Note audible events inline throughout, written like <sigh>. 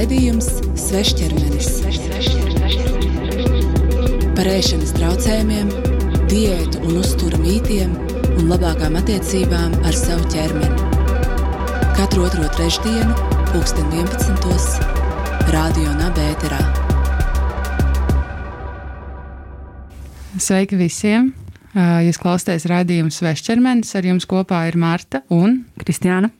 Raidījums Svešķermenis par ēšanas traucējumiem, diētu un uzturu mītiem un labākām attiecībām ar savu ķermeni. Katru otro trešdienu, pulksten 11. Radio Nabērā. Sveiki visiem! Jūs klausāties raidījumu Svešķermenis. Ar jums kopā ir Marta un Kristiāna.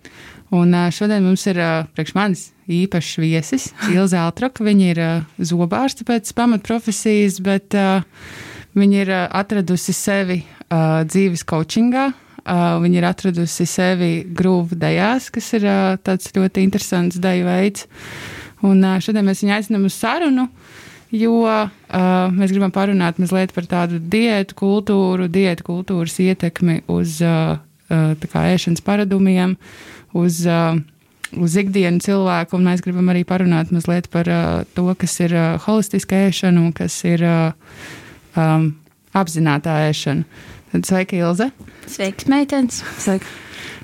Un šodien mums ir priekš manis īpašs viesis, <laughs> Ilze Altroka. Viņa ir zobārste pēc pamatprofesijas, bet viņa ir atradusi sevi dzīves coachingā. Viņa ir atradusi sevi grūvu dejās, kas ir tāds ļoti interesants deju veids. Un šodien mēs viņu aicinām uz sarunu, jo mēs gribam parunāt mazliet par tādu diētu kultūru, diētu kultūras ietekmi uz kā, ēšanas paradumiem uz, uh, uz ikdienu cilvēku, un mēs gribam arī parunāt mazliet par uh, to, kas ir holistiska ēšana un kas ir um, apzināta ēšana. Tad sveika, Ilze! Sveiks, meitenes! Sveika!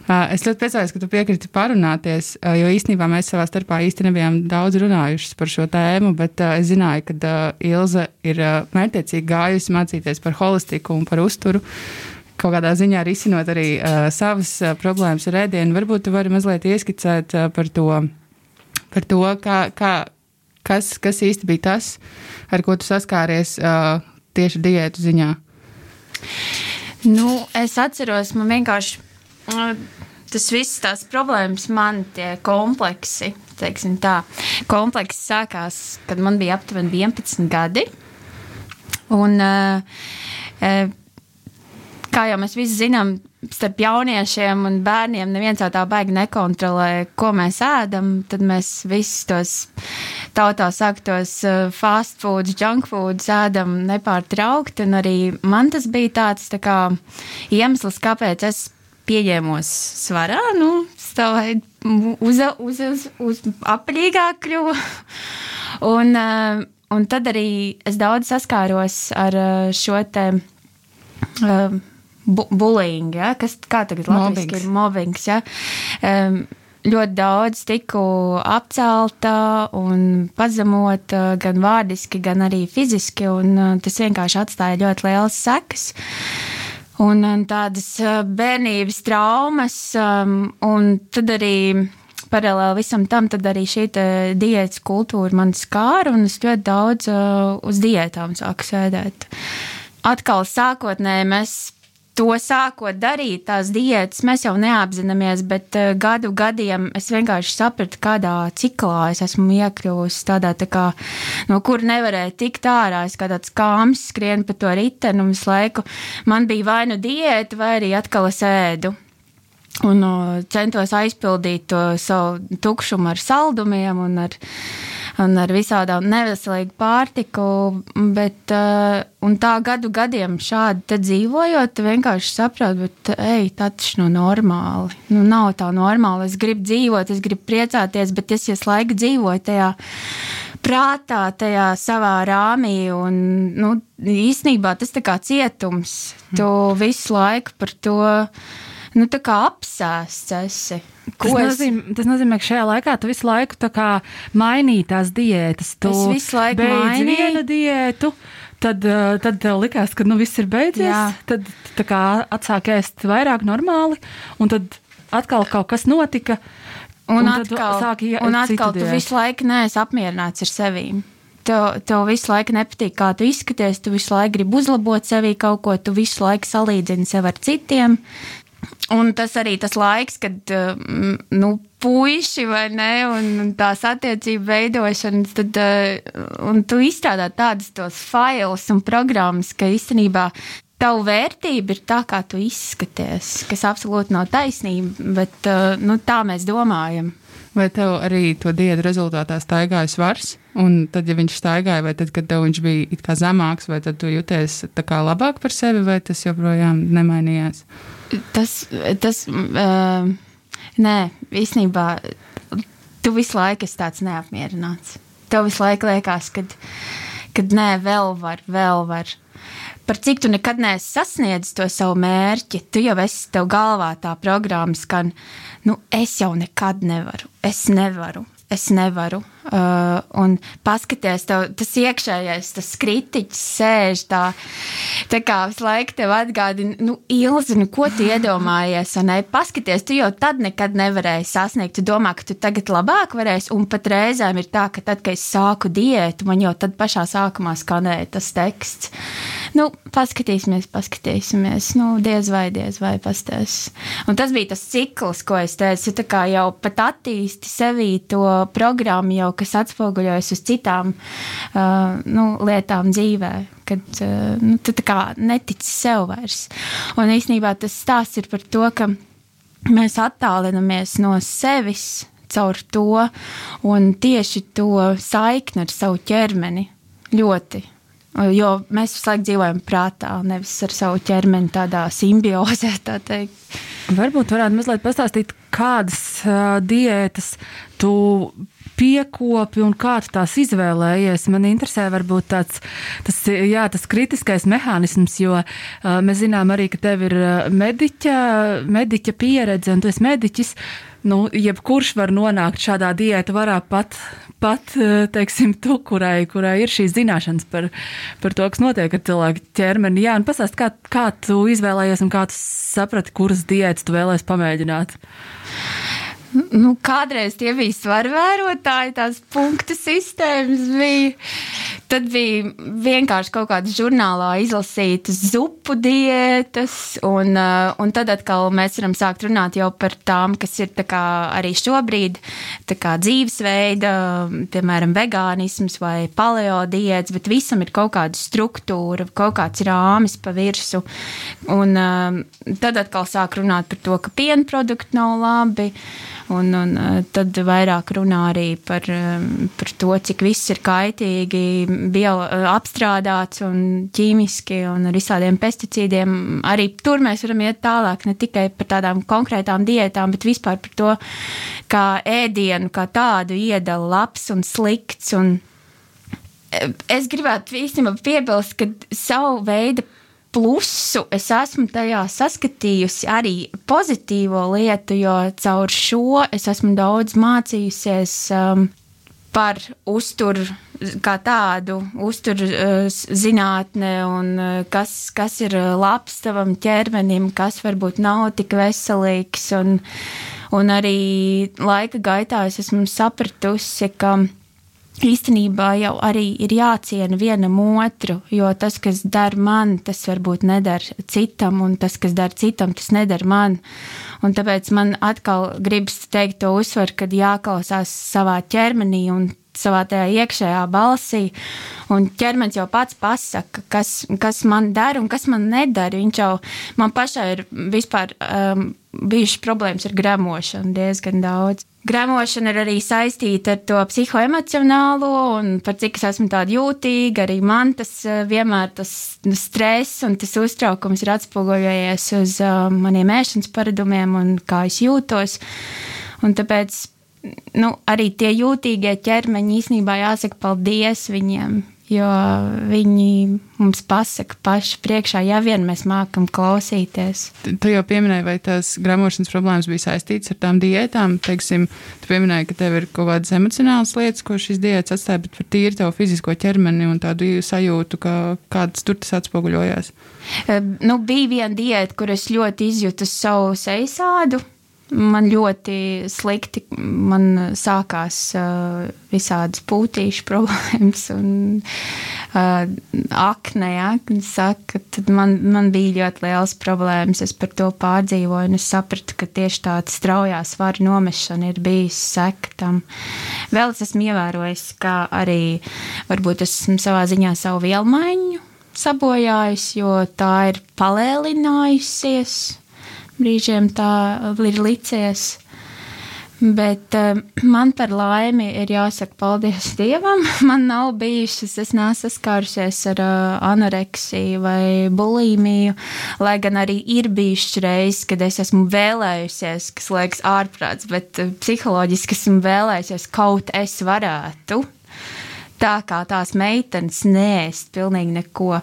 Es ļoti priecājos, ka tu piekriti parunāties, jo īstenībā mēs savā starpā īsti nebijām daudz runājušas par šo tēmu, bet es zināju, ka Ilze ir mērķiecīgi gājusi mācīties par holistiku un par uzturu kaut kādā ziņā risinot arī uh, savas uh, problēmas ar ēdienu. Varbūt tu vari mazliet ieskicēt uh, par to, par to kā, kā, kas, kas īsti bija tas, ar ko tu saskāries uh, tieši diētu ziņā. Nu, es atceros, man vienkārši uh, tas viss tās problēmas, man tie kompleksi, teiksim tā, kompleksi sākās, kad man bija aptuveni 11 gadi. Un, uh, uh, kā jau mēs visi zinām, starp jauniešiem un bērniem neviens jau tā baigi nekontrolē, ko mēs ēdam. Tad mēs visus tos tautā saktos uh, fast food, junk food ēdam nepārtraukti. Un arī man tas bija tāds tā kā, iemesls, kāpēc es pieņēmos svarā, nu, stāvēju uz, uz, uz, uz apaļīgāk kļuvu. <laughs> Un, uh, un tad arī es daudz saskāros ar uh, šo te. Uh, bu bullying, ja? kas kā tagad latviešu ir mobbings. Ja? Um, ļoti daudz tiku apcelta un pazemota gan vārdiski, gan arī fiziski, un uh, tas vienkārši atstāja ļoti liels sekas. Un, un tādas uh, bērnības traumas, um, un tad arī paralēli visam tam, tad arī šī diētas kultūra man skāra, un es ļoti daudz uh, uz diētām sāku sēdēt. Atkal sākotnēji mēs to sākot darīt, tās diētas, mēs jau neapzināmies, bet uh, gadu gadiem es vienkārši sapratu, kādā ciklā es esmu iekļuvusi. Tādā tā kā, no kur nevarēja tikt ārā. Es kā tāds kāms skrienu pa to riteni un visu laiku man bija vai nu diēta, vai arī atkal es ēdu. Un centos aizpildīt to savu tukšumu ar saldumiem un ar un ar visādām neveselīgu pārtiku. Bet, uh, un tā gadu gadiem šādi dzīvojot, vienkārši saprotu, ej, tā taču nav normāli. Nu, nav tā normāli. Es gribu dzīvot, es gribu priecāties, bet es visu laiku dzīvoju tajā prātā, tajā savā rāmī. Un, nu, īsnībā tas ir kā cietums. Tu visu laiku par to nu, apsēsts esi. Tas, es... nozīmē, tas nozīmē, ka šajā laikā tu visu laiku mainīji tās diētas. Tu es visu laiku mainīju vienu diētu. Tad, eh, tad tev likās, ka nu, viss ir beidzies. Jā. Tad atsāk ēst vairāk normāli, un tad atkal kaut kas notika. Un, un atkal, sāki, un atkal tu visu laiku neesi apmierināts ar sevi. Tev, tev visu laiku nepatīk, kā tu izskaties. Tu visu laiku gribi uzlabot sevi kaut ko, tu visu laiku salīdzini sevi ar citiem. Un tas arī tas laiks, kad mm, nu, puiši vai ne, un tās attiecību veidošanas, tad uh, tu izstrādā tādas tos failus un programmas, ka īstenībā tavu vērtība ir tā, kā tu izskaties, kas absolūti nav taisnība, bet uh, nu, tā mēs domājam. Vai tev arī to diētu rezultātā staigāja svars? Un tad, ja viņš staigāja, vai tad, kad tev viņš bija zemāks, vai tad tu jūties labāk par sevi, vai tas joprojām nemainījās? Tas, tas uh, nē, īstenībā tu visu laiku esi tāds neapmierināts. Tev visu laiku liekas, ka, kad nē, vēl var, vēl var par cik tu nekad neesi sasniedzis to savu mērķi, tu jau esi tev galvā tā programma skan, nu, es jau nekad nevaru, es nevaru, es nevaru. Uh, un paskaties, tev, tas iekšējais, tas kritiķis sēž tā, tā kā visu laiku tev atgādina, nu, Ilzi, nu, ko tu iedomājies, un ne, paskaties, tu jau tad nekad nevarēji sasniegt, tu domā, ka tu tagad labāk varēsi, un pat reizēm ir tā, ka tad, kad es sāku diētu, man jau tad pašā sākumā skanēja tas teksts. Nu, paskatīsimies, paskatīsimies, nu, diez vai, diez vai pastāstīs. Un tas bija tas cikls, ko es teicu, tā kā jau pat attīsti sevī to programmu jau kas atspoguļojas uz citām uh, nu, lietām dzīvē. Kad uh, nu, tu netici sev vairs. Un īsnībā tas stāsts ir par to, ka mēs attālinamies no sevis caur to, un tieši to saikni ar savu ķermeni ļoti. Jo mēs visu laiku dzīvojam prātā, nevis ar savu ķermeni, tādā simbiozē. Tā teikt. Varbūt varētu mazliet pastāstīt, kādas uh, diētas tu piekopi un kā tu tās izvēlējies. Man interesē varbūt tāds tas, jā, tas kritiskais mehānisms, jo uh, mēs zinām arī, ka tev ir mediķa, mediķa pieredze un tu esi mediķis. Nu, jebkurš var nonākt šādā diēta varā pat, pat teiksim, tu, kurai, kurai ir šīs zināšanas par, par to, kas notiek ar cilvēku ķermeni. Jā, un pastāst, kā, kā tu izvēlējies un kā tu saprati, kuras diētas tu vēlēsies pamēģināt? Nu, kādreiz tie bija svaru vērotāji, tās punktu sistēmas bija. Tad bija vienkārši kaut kādas žurnālā izlasītas zupu diētas, un, uh, un tad atkal mēs varam sākt runāt jau par tām, kas ir arī šobrīd dzīvesveida, piemēram, vegānisms vai paleo diētas, bet visam ir kaut kāda struktūra, kaut kāds rāmis pa virsu. Un uh, tad atkal sāk runāt par to, ka piena produkti nav labi. Un, un eh, tad vairāk runā arī par, eh, par to, cik viss ir kaitīgi, bio eh, apstrādāts un ķīmiski un ar visādiem pesticīdiem. Arī tur mēs varam iet tālāk, ne tikai par tādām konkrētām diētām, bet vispār par to, kā ēdienu kā tādu iedala labs un slikts. Un es gribētu īstenībā piebilst, ka savu veidu plusu es esmu tajā saskatījusi arī pozitīvo lietu, jo caur šo es esmu daudz mācījusies um, par uzturu kā tādu uzturzinātne uh, un uh, kas, kas ir labs tavam ķermenim, kas varbūt nav tik veselīgs. Un, un arī laika gaitā es esmu sapratusi, ka īstenībā jau arī ir jāciena vienam otru, jo tas, kas der man, tas varbūt nedara citam, un tas, kas der citam, tas nedara man. Un tāpēc man atkal gribas teikt to uzsvaru, kad jāklausās savā ķermenī un savā tajā iekšējā balsī. Un ķermenis jau pats pasaka, kas, kas man dara un kas man nedara. Viņš jau man pašai ir vispār um, bijušas problēmas ar gremošanu diezgan daudz. Gremošana ir arī saistīta ar to psihoemocionālo, un par cik es esmu tāda jūtīga, arī man tas uh, vienmēr tas stress un tas uztraukums ir atspoguļojies uz uh, maniem ēšanas paradumiem un kā es jūtos. Un tāpēc nu, arī tie jūtīgie ķermeņi īsnībā jāsaka paldies viņiem. Jo viņi mums pasaka paši priekšā, ja vien mēs mākam klausīties. Tu jau pieminēji, vai tās gramošanas problēmas bija saistītas ar tām diētām. Teiksim, tu pieminēji, ka tev ir kaut kādas emocionālas lietas, ko šīs diētas atstāja, bet par tīri tavu fizisko ķermeni un tādu sajūtu, ka kādas tur tas atspoguļojās. Nu, bija viena diēta, kur es ļoti izjūtu savu sejas Man ļoti slikti man sākās uh, visādas pūtīšu <laughs> problēmas un uh, akne. Ja, saka, man, man bija ļoti liels problēmas. Es par to pārdzīvoju un es sapratu, ka tieši tāda straujā svara nomešana ir bijis seka tam. Vēl es esmu ievērojis, ka arī varbūt esmu savā ziņā savu vielmaiņu sabojājis, jo tā ir palēlinājusies brīžiem tā ir licies. Bet uh, man par laimi ir jāsaka paldies Dievam. <laughs> Man nav bijušas, es neesmu saskārusies ar uh, anoreksiju vai bulimiju, lai gan arī ir bijušas reizes, kad es esmu vēlējusies, kas liekas ārprāts, bet uh, psiholoģiski esmu vēlējusies kaut es varētu tā kā tās meitenes nēst pilnīgi neko.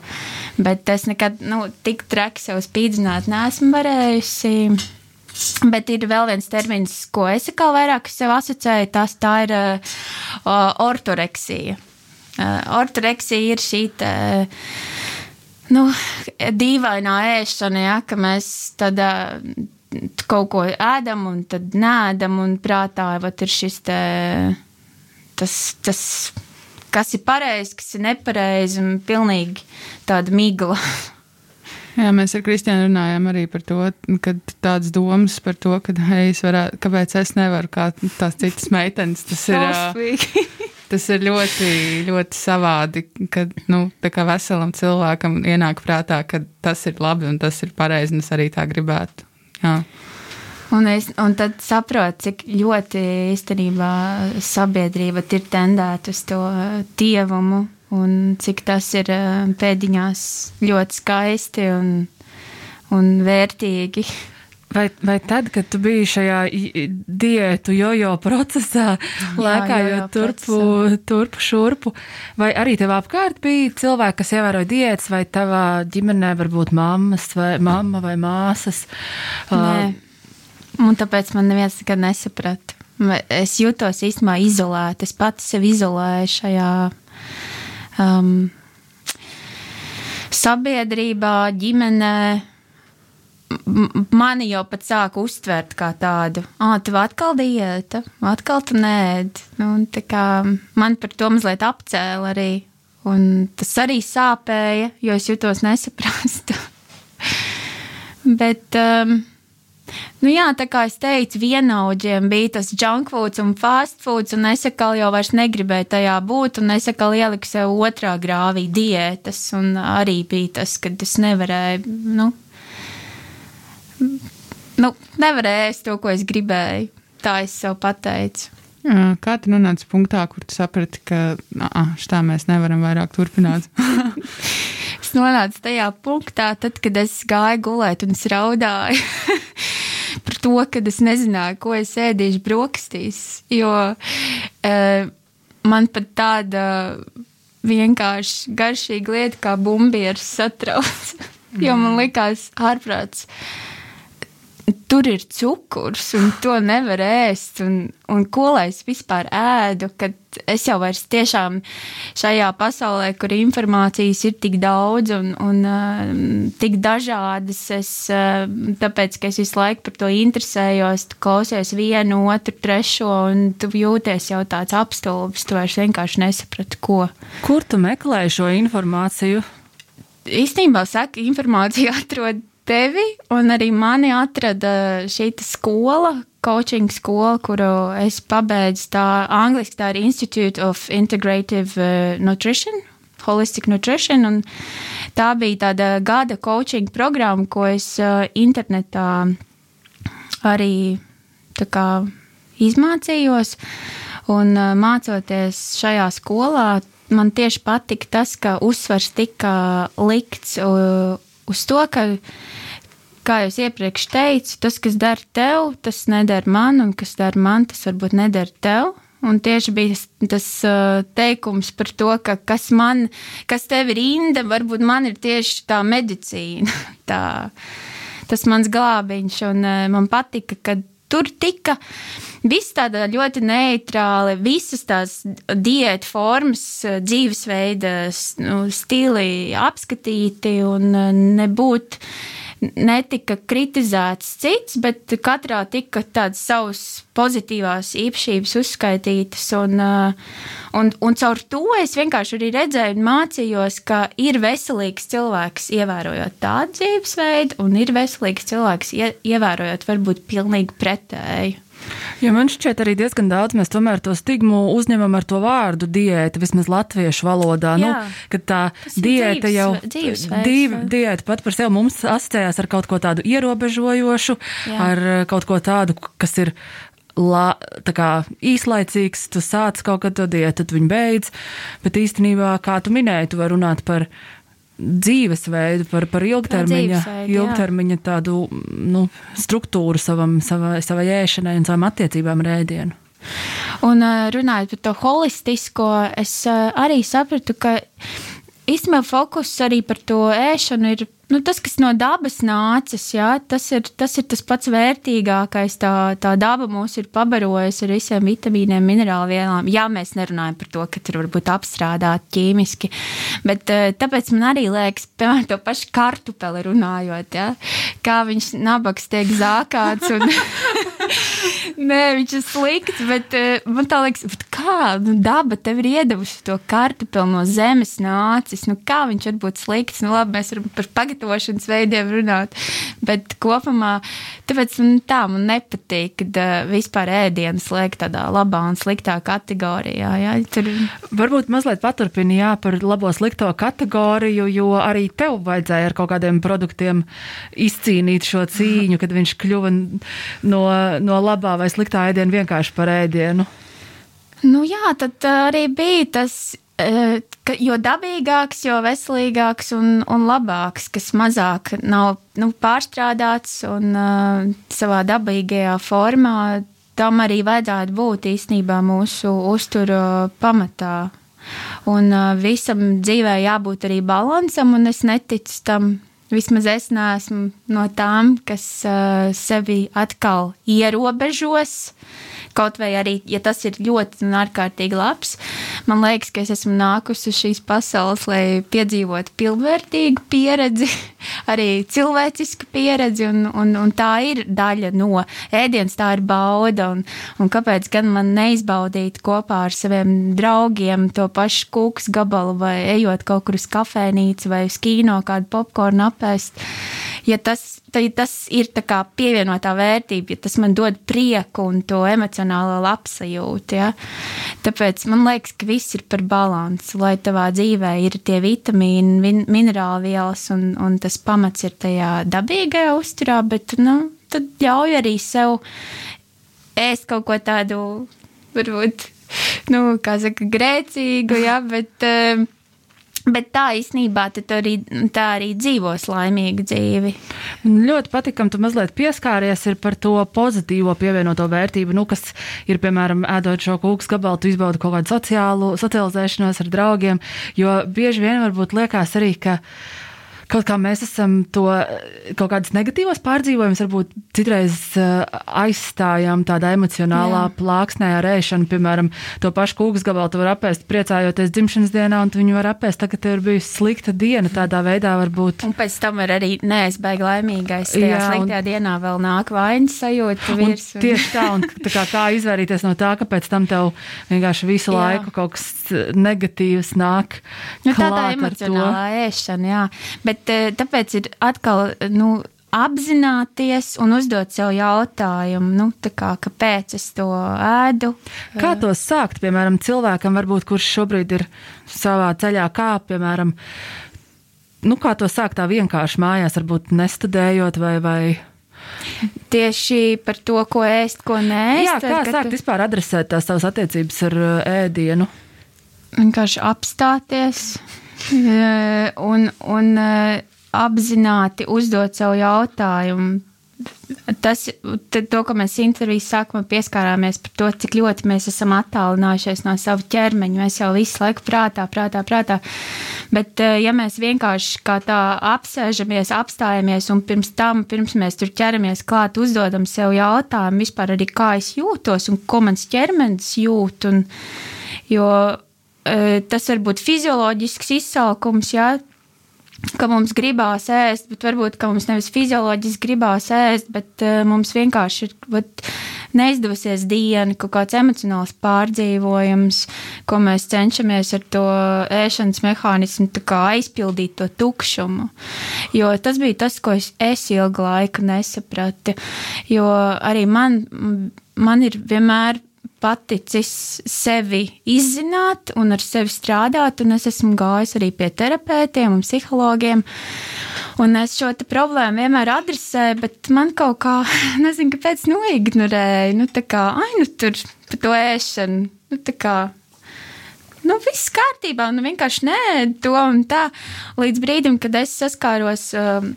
Bet es nekad nu, tik traki sev spīdzināt neesmu varējusi. Bet ir vēl viens termins, ko es kā vairāk sev asociēju. Tas tā ir uh, ortoreksija. Ortoreksija ir šī te, nu, dīvainā ēšana, ja, ka mēs tad kaut ko ēdam un tad nēdam un prātā vat, ir šis te, tas, tas, kas ir pareizi, kas ir nepareizi un pilnīgi tāda migla. <laughs> Jā, mēs ar Kristiānu runājām arī par to, ka tādas domas par to, ka, hei, <laughs> es varētu, kāpēc es nevaru kā tās citas meitenes. Tas ir, <laughs> tas ir ļoti, ļoti savādi, ka nu, veselam cilvēkam ienāk prātā, ka tas ir labi un tas ir pareizi, un es arī tā gribētu. Jā. Un, es, un tad saprotu, cik ļoti īstenībā sabiedrība ir tendēta uz to dievumu un cik tas ir eh, pēdiņās ļoti skaisti un, un vērtīgi. Vai, vai tad, kad tu biji šajā diētu jojo procesā, lēkājot turpu, turpu šurpu, vai arī tev apkārt bija cilvēki, kas ievēroja diētas, vai tavā ģimenē varbūt mammas vai mamma vai māsas? Nē. Un tāpēc man neviens nekad nesaprata. Es jūtos īstenībā izolēta. Es pati sevi izolēju šajā um, sabiedrībā, ģimenē. Mani jau pat sāka uztvert kā tādu, ah, tu atkal diēta, atkal tu nēd. Nu, man par to mazliet apcēla arī. Un tas arī sāpēja, jo es jutos nesaprastu. <laughs> Bet um, Nu jā, tā kā es teicu, vienaudžiem bija tas junk foods un fast foods, un es atkal jau vairs negribēju tajā būt, un es atkal ieliku sev otrā grāvī diētas, un arī bija tas, kad es nevarēju, nu, nu nevarēju ēst to, ko es gribēju. Tā es sev pateicu. Kā tu nonāci punktā, kur tu saprati, ka šitā mēs nevaram vairāk turpināt? <laughs> es nonācu tajā punktā, tad, kad es gāju gulēt un es raudāju <laughs> par to, ka es nezināju, ko es ēdīšu brokastīs. Jo uh, man pat tāda vienkārši garšīga lieta kā bumbieris satrauc. <laughs> jo man likās ārprāts. Uh, tur ir cukurs, un to nevar ēst. Un, un ko lai es vispār ēdu, kad es jau vairs tiešām šajā pasaulē, kur informācijas ir tik daudz un, un uh, tik dažādas, es, uh, tāpēc, ka es visu laiku par to interesējos, tu klausies vienu, otru, trešo, un tu jūties jau tāds apstulbs, tu vairs vienkārši nesaprati, ko. Kur tu meklē šo informāciju? Īstenībā, saka, informāciju <laughs> atrod tevi, un arī mani atrada šī skola, coaching skola, kuru es pabeidzu. Tā angliski tā ir Institute of Integrative uh, Nutrition. Holistic Nutrition, un tā bija tāda gada coaching programma, ko es uh, internetā arī kā, izmācījos. Un uh, mācoties šajā skolā, man tieši patika tas, ka uzsvars tika likts uz to, ka, kā jau iepriekš teicu, tas, kas der tev, tas neder man, un kas der man, tas varbūt neder tev. Un tieši bija tas uh, teikums par to, ka kas man, kas tev ir rinda, varbūt man ir tieši tā medicīna, <laughs> tā, tas mans glābiņš. Un uh, man patika, ka tur tika viss tāda ļoti neitrāli, visas tās diētu formas, dzīvesveida nu, stili apskatīti un uh, nebūt netika kritizēts cits, bet katrā tika tādas savas pozitīvās īpašības uzskaitītas. Un, uh, un, un caur to es vienkārši arī redzēju un mācījos, ka ir veselīgs cilvēks ievērojot tādu dzīvesveidu, un ir veselīgs cilvēks ievērojot varbūt pilnīgi pretēju. Ja man šķiet, arī diezgan daudz mēs tomēr to stigmu uzņemam ar to vārdu diēta, vismaz latviešu valodā. Nu, Jā, nu, kad tā diēta dzīves, jau dzīvesveids, div, diēta pat par sevi mums asociējās ar kaut ko tādu ierobežojošu, Jā. ar eh, kaut ko tādu, kas ir la, kā, īslaicīgs, tu sāc kaut kad to diētu, tad viņi beidz. Bet īstenībā, kā tu minēji, tu vari runāt par dzīvesveidu, par, par ilgtermiņa, ilgtermiņa tādu nu, struktūru savam, savai, savai ēšanai un savām attiecībām ar ēdienu. Un runājot par to holistisko, es arī sapratu, ka īstenībā fokus arī par to ēšanu ir nu, tas, kas no dabas nācis, jā, tas, ir, tas ir tas pats vērtīgākais. Tā, tā daba mūs ir pabarojusi ar visiem vitamīniem, minerālu vielām. Jā, mēs nerunājam par to, ka tur var būt apstrādāti ķīmiski, bet eh, tāpēc man arī liekas, piemēram, to pašu kartupeli runājot, jā, kā viņš nabaks tiek zākāts. Un, <laughs> <laughs> Nē, viņš ir slikts, bet uh, man tā liekas, kā nu, daba tev ir iedavusi to kartupeli no zemes nācis. Nu, kā viņš var būt slikts? Nu, labi, mēs varam par pagatavošanas veidiem runāt, bet kopumā tāpēc man tā man nepatīk, kad uh, vispār ēdienas liek tādā labā un sliktā kategorijā. Jā, tur... Varbūt mazliet paturpini jā, par labo slikto kategoriju, jo arī tev vajadzēja ar kaut kādiem produktiem izcīnīt šo cīņu, kad viņš kļuva no, no labā vai sliktā ēdiena vienkārši par ēdienu. Nu jā, tad arī bija tas ka, jo dabīgāks, jo veselīgāks un, un labāks, kas mazāk nav nu, pārstrādāts un uh, savā dabīgajā formā, tam arī vajadzētu būt īstenībā mūsu uzturu pamatā. Un uh, visam dzīvē jābūt arī balansam, un es neticu tam. Vismaz es neesmu no tām, kas uh, sevi atkal ierobežos. Kaut vai arī, ja tas ir ļoti un ārkārtīgi labs, man liekas, ka es esmu nākusi uz šīs pasaules, lai piedzīvotu pilnvērtīgu pieredzi, <laughs> arī cilvēcisku pieredzi, un, un, un tā ir daļa no ēdienas, tā ir bauda. Un, un kāpēc gan man neizbaudīt kopā ar saviem draugiem to pašu kūks gabalu, vai ejot kaut kur uz kafejnīcu, vai uz kino kādu popkornu apēst? Ja tas, tas ir pievienotā vērtība, ja tas man dod prieku un to emocionālo labsajūtu. Ja? Tāpēc man liekas, ka viss ir par balansu, lai tavā dzīvē ir tie vitamīni, min minerāli vielas un, un tas pamats ir tajā dabīgajā uzturā, bet nu, tad ļauj arī sev ēst kaut ko tādu, varbūt, nu, kā saka, grēcīgu, ja, bet. Uh, Bet tā īstenībā arī, tā arī dzīvos laimīgu dzīvi. Man ļoti patīk, ka tu mazliet pieskāries par to pozitīvo pievienoto vērtību, nu, kas ir, piemēram, ēdot šo kūks gabalu, tu izbaudi kaut kādu sociālu, socializēšanos ar draugiem, jo bieži vien varbūt liekas arī, ka kaut kā mēs esam to kaut kādas negatīvas pārdzīvojumus, varbūt citreiz uh, aizstājam tādā emocionālā Jā. plāksnē ar ēšanu. Piemēram, to pašu kūkas gabalu tu vari apēst priecājoties dzimšanas dienā, un tu viņu var apēst tagad, tev ir bijusi slikta diena. Tādā veidā varbūt. Un pēc tam ir arī neaizbēg laimīgais. Tajā Jā, sliktajā un... dienā vēl nāk vainas sajūta virs. Un... Tieši tā, un tā kā, kā izvairīties no tā, ka pēc tam tev vienkārši visu jā. laiku kaut kas negatīvs nāk. Nu, tā tā emocionālā ēšana, jā. Bet Bet eh, tāpēc ir atkal. Nu, apzināties un uzdot sev jautājumu, nu, kā, kāpēc es to ēdu. Kā to sākt, piemēram, cilvēkam, varbūt, kurš šobrīd ir savā ceļā, kā, piemēram, nu, kā to sākt tā vienkārši mājās, varbūt nestudējot vai. vai Tieši par to, ko ēst, ko nē. Jā, kā sākt tu... vispār adresēt tās savas attiecības ar eh, ēdienu? Vienkārši apstāties, un, un apzināti uzdot savu jautājumu. Tas, to, ka mēs intervijas sākumā pieskārāmies par to, cik ļoti mēs esam attālinājušies no sava ķermeņa. Mēs jau visu laiku prātā, prātā, prātā. Bet, ja mēs vienkārši kā tā apsēžamies, apstājamies un pirms tam, pirms mēs tur ķeramies klāt, uzdodam sev jautājumu vispār arī, kā es jūtos un ko mans ķermenis jūt. Un, jo tas var būt fizioloģisks izsalkums, jā, ka mums gribās ēst, bet varbūt mums nevis fizioloģiski gribās ēst, bet uh, mums vienkārši ir vat, neizdevusies diena, kaut kāds emocionāls pārdzīvojums, ko mēs cenšamies ar to ēšanas mehānismu aizpildīt to tukšumu. Jo tas bija tas, ko es, es ilgu laiku nesapratu. Jo arī man, man ir vienmēr paticis sevi izzināt un ar sevi strādāt, un es esmu gājis arī pie terapeitiem un psihologiem. Un es šo problēmu vienmēr adresēju, bet man kaut kā, <laughs> nezinu, kāpēc, noignorēju. Nu, tā kā, ai, nu, tur par to ēšanu. Nu, tā kā, nu, viss kārtībā, nu, vienkārši nē, to un tā. Līdz brīdim, kad es saskāros. Um,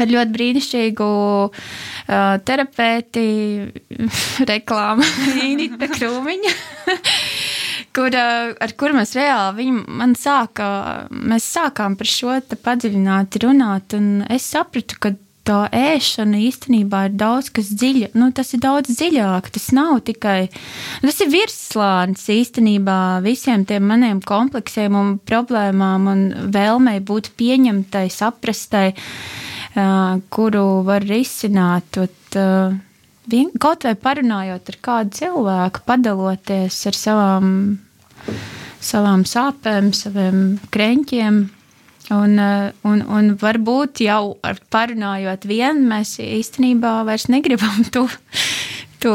ar ļoti brīnišķīgu uh, terapeiti, <laughs> reklāmu <laughs> Inita Krūmiņa, <laughs> kur, ar kuru mēs reāli, man sāka, mēs sākām par šo padziļināti runāt, un es sapratu, ka tā ēšana īstenībā ir daudz kas dziļa. Nu, tas ir daudz dziļāk. Tas nav tikai. Tas ir virsslānis īstenībā visiem tiem maniem kompleksiem un problēmām un vēlmei būt pieņemtai, saprastai, uh, kuru var risināt. Ot, uh, vien, kaut vai parunājot ar kādu cilvēku, padaloties ar savām, savām sāpēm, saviem krēņķiem Un, eh, un, un varbūt jau ar parunājot vien, mēs īstenībā vairs negribam to to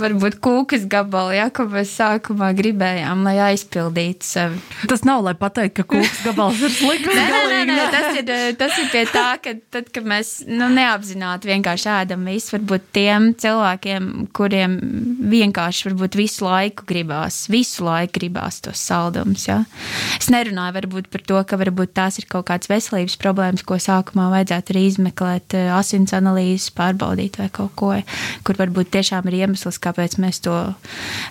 varbūt kūkas gabalu, ja, ko mēs sākumā gribējām, lai aizpildītu sevi. Tas nav, lai pateiktu, ka kūkas gabals ir slikts. nē, nē, nē, tas ir, tas ir pie tā, ka tad, kad mēs nu, neapzināti vienkārši ēdam visu, varbūt tiem cilvēkiem, kuriem vienkārši varbūt visu laiku gribās, visu laiku gribās tos saldumus. Ja. Es nerunāju varbūt par to, ka varbūt tās ir kaut kādas veselības problēmas, ko sākumā vajadzētu arī izmeklēt, eh, asins analīzes, pārbaudīt vai kaut ko, kur varbūt tiešām tiešām ir iemesls, kāpēc mēs to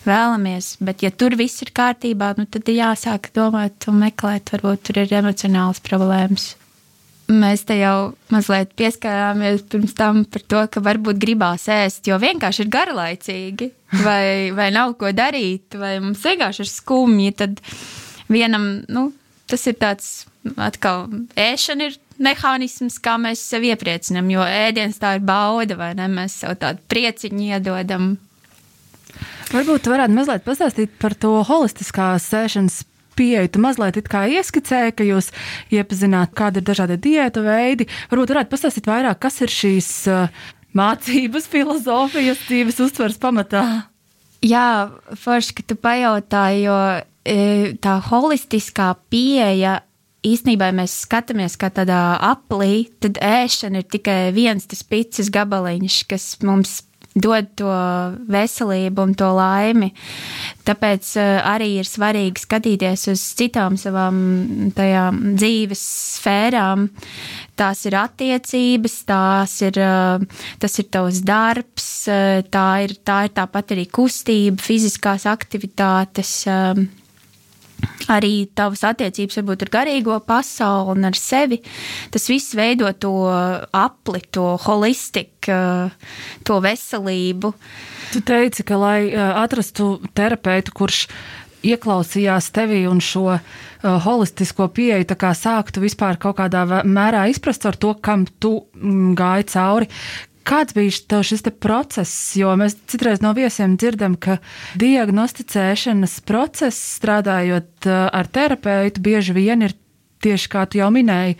vēlamies. Bet, ja tur viss ir kārtībā, nu, tad ir jāsāk domāt un meklēt, varbūt tur ir emocionāls problēmas. Mēs te jau mazliet pieskārāmies pirms tam par to, ka varbūt gribās ēst, jo vienkārši ir garlaicīgi, vai, vai nav ko darīt, vai mums vienkārši ir skumji. Tad vienam, nu, tas ir tāds atkal ēšana ir mehānisms, kā mēs sevi iepriecinām, jo ēdiens tā ir bauda, vai ne? Mēs sev tādu prieciņu iedodam. Varbūt tu varētu mazliet pastāstīt par to holistiskās sēšanas pieeju. Tu mazliet ieskicēji, ka jūs iepazināt, kāda ir dažādi diētu veidi. Varbūt varētu pastāstīt vairāk, kas ir šīs uh, mācības, <laughs> filozofijas, dzīves uztveres pamatā. Jā, forši, ka tu pajautāji, jo e, tā holistiskā pieeja īstenībā mēs skatāmies kā tādā aplī, tad ēšana ir tikai viens tas picis gabaliņš, kas mums dod to veselību un to laimi. Tāpēc eh, arī ir svarīgi skatīties uz citām savām dzīves sfērām. Tās ir attiecības, tās ir, eh, tas ir tavs darbs, eh, tā ir, tā ir tāpat arī kustība, fiziskās aktivitātes arī tavas attiecības varbūt ar garīgo pasauli un ar sevi. Tas viss veido to apli, to holistiku, to veselību. Tu teici, ka lai atrastu terapeitu, kurš ieklausījās tevī un šo uh, holistisko pieeju, tā kā sāktu vispār kaut kādā mērā izprast ar to, kam tu mm, gāji cauri. Kāds bija šis process? Jo mēs citreiz no viesiem dzirdam, ka diagnosticēšanas process, strādājot uh, ar terapeitu, bieži vien ir tieši kā tu jau minēji,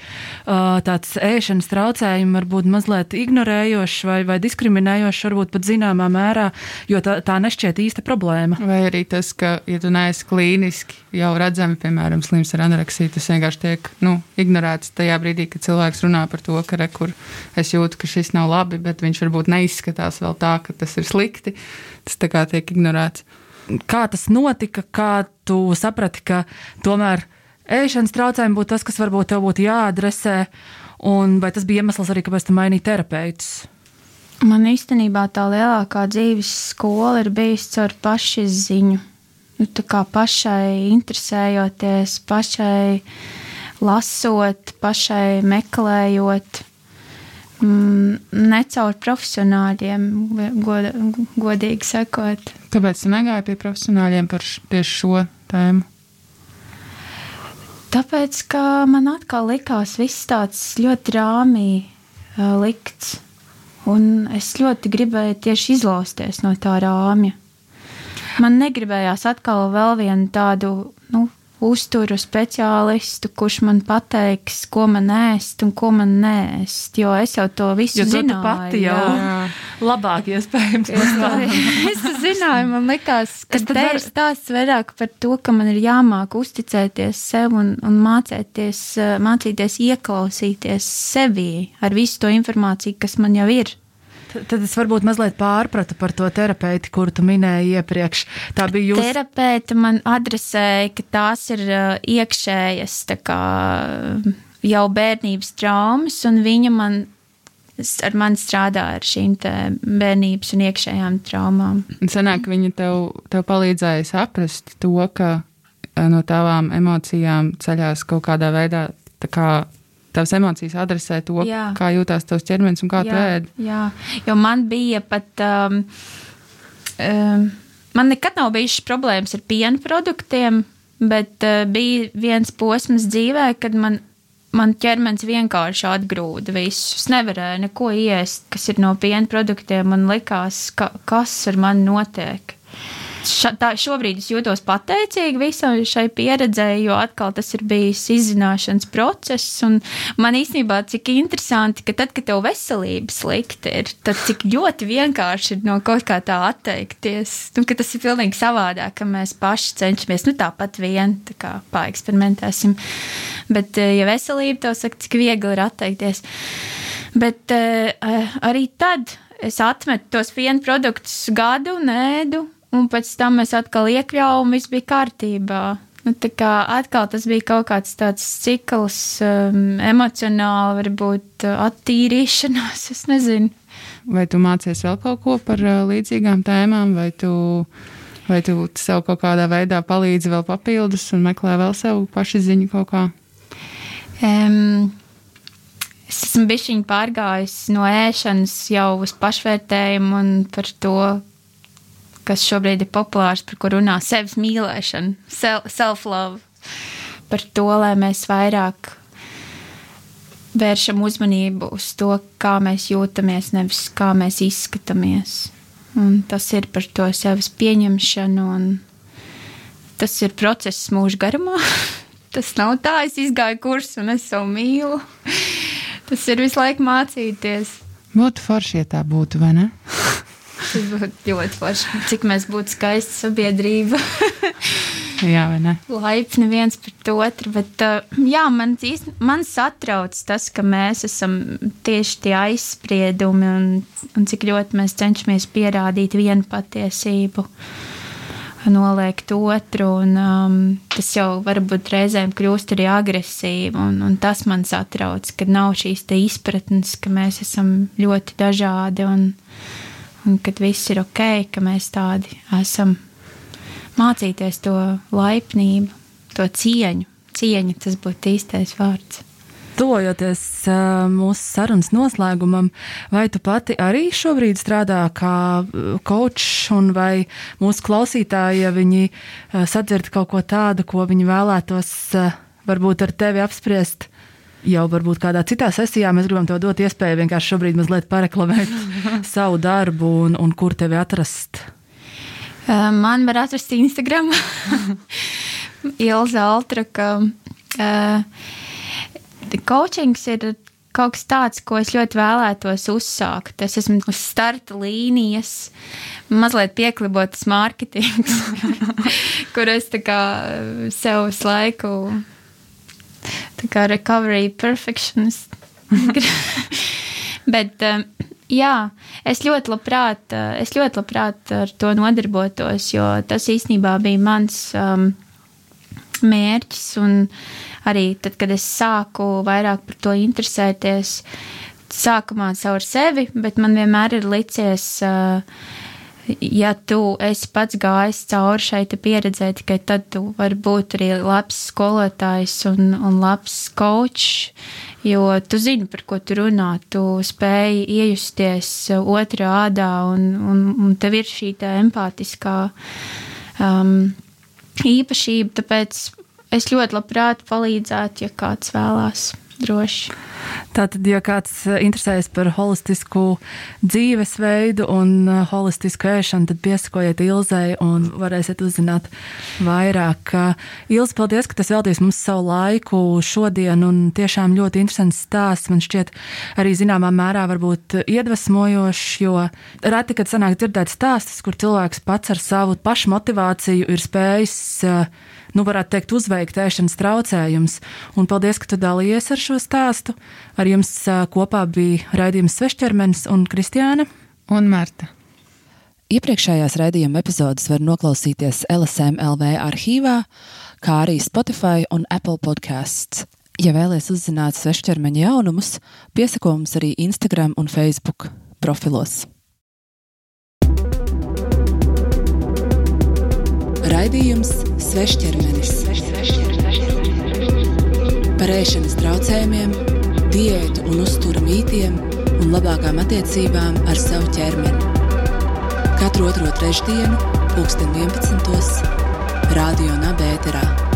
tāds ēšanas traucējumi var būt mazliet ignorējošs vai, vai diskriminējošs, varbūt pat zināmā mērā, jo tā, tā nešķiet īsta problēma. Vai arī tas, ka, ja tu neesi klīniski jau redzami, piemēram, slims ar anoreksiju, tas vienkārši tiek nu, ignorēts tajā brīdī, kad cilvēks runā par to, ka re, es jūtu, ka šis nav labi, bet viņš varbūt neizskatās vēl tā, ka tas ir slikti. Tas tā kā tiek ignorēts. Kā tas notika, kā tu saprati, ka tomēr ēšanas traucējumi būtu tas, kas varbūt tev būtu jāadresē, un vai tas bija iemesls arī, kāpēc tu mainīji terapeitus? Man īstenībā tā lielākā dzīves skola ir bijusi caur pašizziņu. Nu, tā kā pašai interesējoties, pašai lasot, pašai meklējot, mm, ne caur profesionāļiem, god, godīgi sakot. Kāpēc tu negāji pie profesionāļiem par tieši šo tēmu? Tāpēc, ka man atkal likās viss tāds ļoti rāmī uh, likts, un es ļoti gribēju tieši izlausties no tā rāmja. Man negribējās atkal vēl vienu tādu nu, uzturu speciālistu, kurš man pateiks, ko man ēst un ko man nēst. Jo es jau to visu jo zināju. Pati jau jā. Labāk iespējams. <laughs> es zināju, man likās, ka tas var... ir stāsts vairāk par to, ka man ir jāmāk uzticēties sev un, un mācēties, mācīties ieklausīties sevī ar visu to informāciju, kas man jau ir. Tad es varbūt mazliet pārpratu par to terapeiti, kuru tu minēji iepriekš. Tā bija jūsu. Terapeita man adresēja, ka tās ir uh, iekšējas kā, jau bērnības traumas, un viņa man ar mani strādā ar šīm bērnības un iekšējām traumām. Sanāk, viņa tev, tev palīdzēja saprast to, ka eh, no tavām emocijām ceļās kaut kādā veidā, tā kā tavas emocijas adresē to, jā. kā jūtas tavs ķermenis un kā jā, tu ēd. Jā, jo man bija pat. Um, um, man nekad nav bijušas problēmas ar piena produktiem, bet uh, bija viens posms dzīvē, kad man man ķermenis vienkārši atgrūda visu. Es nevarēju neko iest, kas ir no piena produktiem. Man likās, ka, kas ar mani notiek. Ša, tā, šobrīd es jūtos pateicīgi visam šai pieredzēji, jo atkal tas ir bijis izzināšanas process. Man īstenībā cik interesanti, ka tad, kad tev veselība slikta ir, tad cik ļoti vienkārši ir no kaut kā tā atteikties. Nu, tas ir pilnīgi savādāk, ka mēs paši cenšamies nu, tāpat vien tā kā paeksperimentēsim. Bet, eh, ja veselība tev saka, cik viegli ir atteikties. Bet uh, arī tad es atmetu tos piena produktus gadu un ēdu un pēc tam mēs atkal iekļāvām, viss bija kārtībā. Nu, tā kā atkal tas bija kaut kāds tāds cikls, um, emocionāli, varbūt uh, attīrīšanās, es nezinu. Vai tu mācies vēl kaut ko par uh, līdzīgām tēmām, vai tu, vai tu sev kaut kādā veidā palīdzi vēl papildus un meklē vēl sev pašiziņu kaut kā? Um, es esmu bišķiņi pārgājis no ēšanas jau uz pašvērtējumu un par to, kas šobrīd ir populārs, par ko runā sevis mīlēšana, self-love, par to, lai mēs vairāk vēršam uzmanību uz to, kā mēs jūtamies, nevis kā mēs izskatāmies. Un tas ir par to sevis pieņemšanu, un tas ir process mūža garumā. <laughs> tas nav tā, es izgāju kursu un es savu mīlu. tas ir visu laiku mācīties. Būtu forši, ja tā būtu, vai ne? <laughs> Tas būtu ļoti forši. Cik mēs būtu skaista sabiedrība. <laughs> jā, vai ne? Laipni viens pret otru. Bet, uh, jā, man, man satrauc tas, ka mēs esam tieši tie aizspriedumi un, un cik ļoti mēs cenšamies pierādīt vienu patiesību noliegt otru, un um, tas jau varbūt reizēm kļūst arī agresīvi, un, un tas man satrauc, ka nav šīs izpratnes, ka mēs esam ļoti dažādi, un, un kad viss ir ok, ka mēs tādi esam. Mācīties to laipnību, to cieņu, cieņu tas būtu īstais vārds. Tuvojoties mūsu sarunas noslēgumam, vai tu pati arī šobrīd strādā kā kočs, un vai mūsu klausītāji, ja viņi sadzird kaut ko tādu, ko viņi vēlētos varbūt ar tevi apspriest, jau varbūt kādā citā sesijā mēs gribam tev dot iespēju vienkārši šobrīd mazliet pareklamēt <laughs> savu darbu un, un kur tevi atrast. Uh, man var atrast Instagram, <laughs> Ilza Altraka. Uh, coachings ir kaut kas tāds, ko es ļoti vēlētos uzsākt. Es esmu uz starta līnijas, mazliet pieklibotas mārketings, <laughs> kur es sev uz laiku tā kā recovery perfectionist. <laughs> Bet, um, jā, es ļoti, labprāt, uh, es ļoti labprāt ar to nodarbotos, jo tas īstenībā bija mans um, mērķis. Un arī tad, kad es sāku vairāk par to interesēties, sākumā caur sevi, bet man vienmēr ir licies. Uh, ja tu esi pats gājis cauri šai pieredzē, tikai tad tu vari būt arī labs skolotājs un, un labs coach, jo tu zini, par ko tu runā, tu spēj iejusties otrā ādā un, un, un tev ir šī empātiskā um, īpašība, tāpēc es ļoti labprāt palīdzētu, ja kāds vēlās droši. Tātad, ja kāds eh, interesējas par holistisku dzīvesveidu un eh, holistisku ēšanu, tad piesakojiet Ilzai un varēsiet uzzināt vairāk. Ilza, paldies, ka tas veltīs mums savu laiku šodien un tiešām ļoti interesants stāsts. Man šķiet arī zināmā mērā varbūt iedvesmojošs, jo reti, kad sanāk dzirdēt stāstus, kur cilvēks pats ar savu pašu motivāciju ir spējis nu, varētu teikt, uzveikt ēšanas traucējums. Un paldies, ka tu dalījies ar šo stāstu. Ar jums kopā bija raidījums Svešķermenis un Kristiāna un Marta. Iepriekšējās raidījuma epizodes var noklausīties LSM LV arhīvā, kā arī Spotify un Apple podkāsts. Ja vēlaties uzzināt svešķermeņa jaunumus, piesako mums arī Instagram un Facebook profilos. Raidījums Svešķermenis par ēšanas traucējumiem, diētu un uzturu mītiem un labākām attiecībām ar savu ķermeni. Katru otro trešdienu, 2011. Radio Naba.